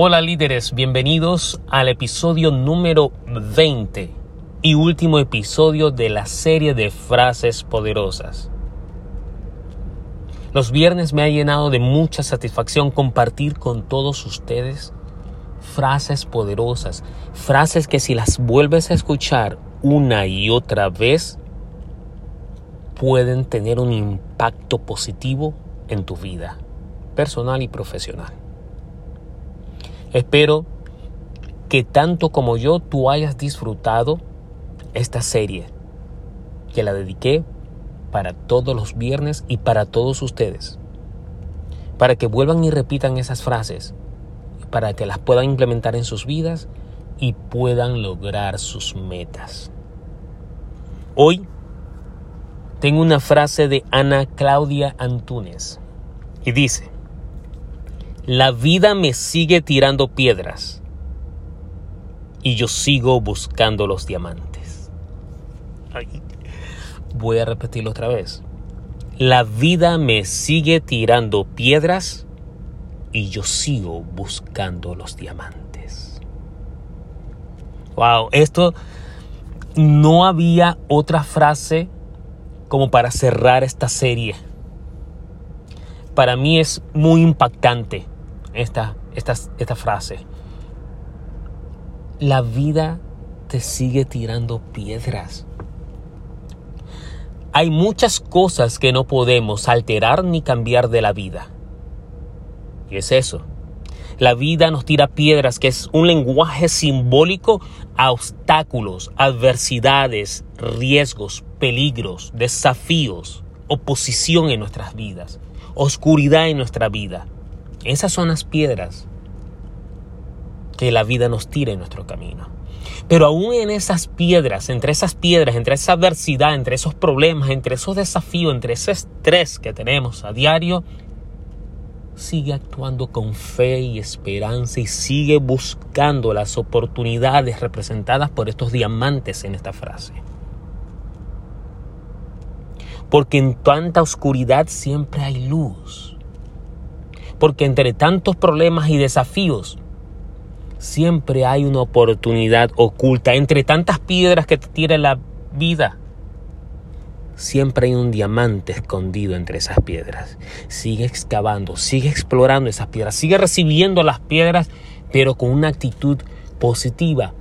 Hola líderes, bienvenidos al episodio número 20 y último episodio de la serie de frases poderosas. Los viernes me ha llenado de mucha satisfacción compartir con todos ustedes frases poderosas, frases que si las vuelves a escuchar una y otra vez, pueden tener un impacto positivo en tu vida personal y profesional. Espero que tanto como yo tú hayas disfrutado esta serie que la dediqué para todos los viernes y para todos ustedes. Para que vuelvan y repitan esas frases, para que las puedan implementar en sus vidas y puedan lograr sus metas. Hoy tengo una frase de Ana Claudia Antunes y dice, la vida me sigue tirando piedras y yo sigo buscando los diamantes. voy a repetirlo otra vez. La vida me sigue tirando piedras y yo sigo buscando los diamantes. Wow, esto no había otra frase como para cerrar esta serie. Para mí es muy impactante esta, frase. La vida te sigue tirando piedras. Hay muchas cosas que no podemos alterar ni cambiar de la vida. Y es eso. La vida nos tira piedras, que es un lenguaje simbólico a obstáculos, adversidades, riesgos, peligros, desafíos, oposición en nuestras vidas, oscuridad en nuestra vida. Esas son las piedras que la vida nos tira en nuestro camino. Pero aún en esas piedras, entre esas piedras, entre esa adversidad, entre esos problemas, entre esos desafíos, entre ese estrés que tenemos a diario, sigue actuando con fe y esperanza y sigue buscando las oportunidades representadas por estos diamantes en esta frase. Porque en tanta oscuridad siempre hay luz porque entre tantos problemas y desafíos, siempre hay una oportunidad oculta. Entre tantas piedras que te tira la vida, siempre hay un diamante escondido entre esas piedras. Sigue excavando, sigue explorando esas piedras, sigue recibiendo las piedras, pero con una actitud positiva.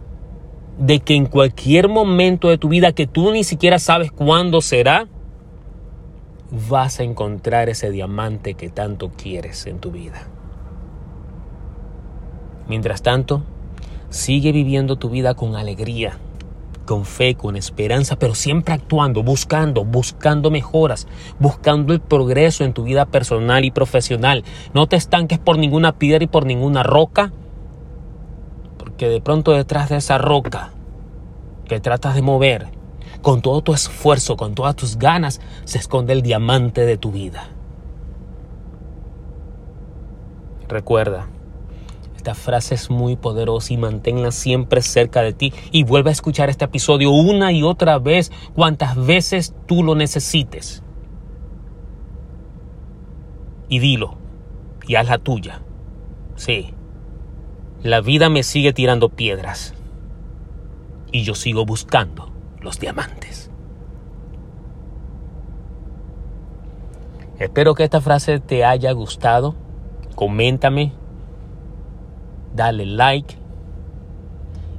De que en cualquier momento de tu vida que tú ni siquiera sabes cuándo será, vas a encontrar ese diamante que tanto quieres en tu vida. Mientras tanto, sigue viviendo tu vida con alegría, con fe, con esperanza, pero siempre actuando, buscando, buscando mejoras, buscando el progreso en tu vida personal y profesional. No te estanques por ninguna piedra y por ninguna roca, porque de pronto detrás de esa roca que tratas de mover, con todo tu esfuerzo, con todas tus ganas, se esconde el diamante de tu vida. Recuerda, esta frase es muy poderosa y manténla siempre cerca de ti y vuelve a escuchar este episodio una y otra vez cuantas veces tú lo necesites. Y dilo, y haz la tuya. Sí, la vida me sigue tirando piedras y yo sigo buscando los diamantes. Espero que esta frase te haya gustado. Coméntame, dale like,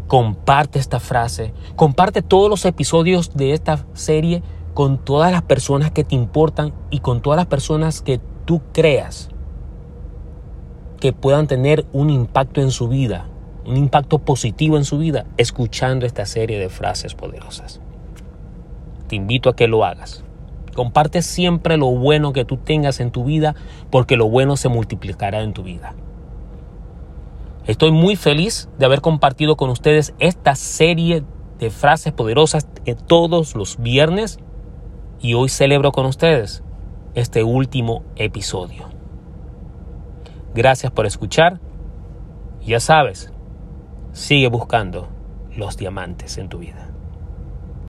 comparte esta frase, comparte todos los episodios de esta serie con todas las personas que te importan y con todas las personas que tú creas que puedan tener un impacto en su vida un impacto positivo en su vida escuchando esta serie de frases poderosas. Te invito a que lo hagas. Comparte siempre lo bueno que tú tengas en tu vida porque lo bueno se multiplicará en tu vida. Estoy muy feliz de haber compartido con ustedes esta serie de frases poderosas todos los viernes y hoy celebro con ustedes este último episodio. Gracias por escuchar. Ya sabes, Sigue buscando los diamantes en tu vida.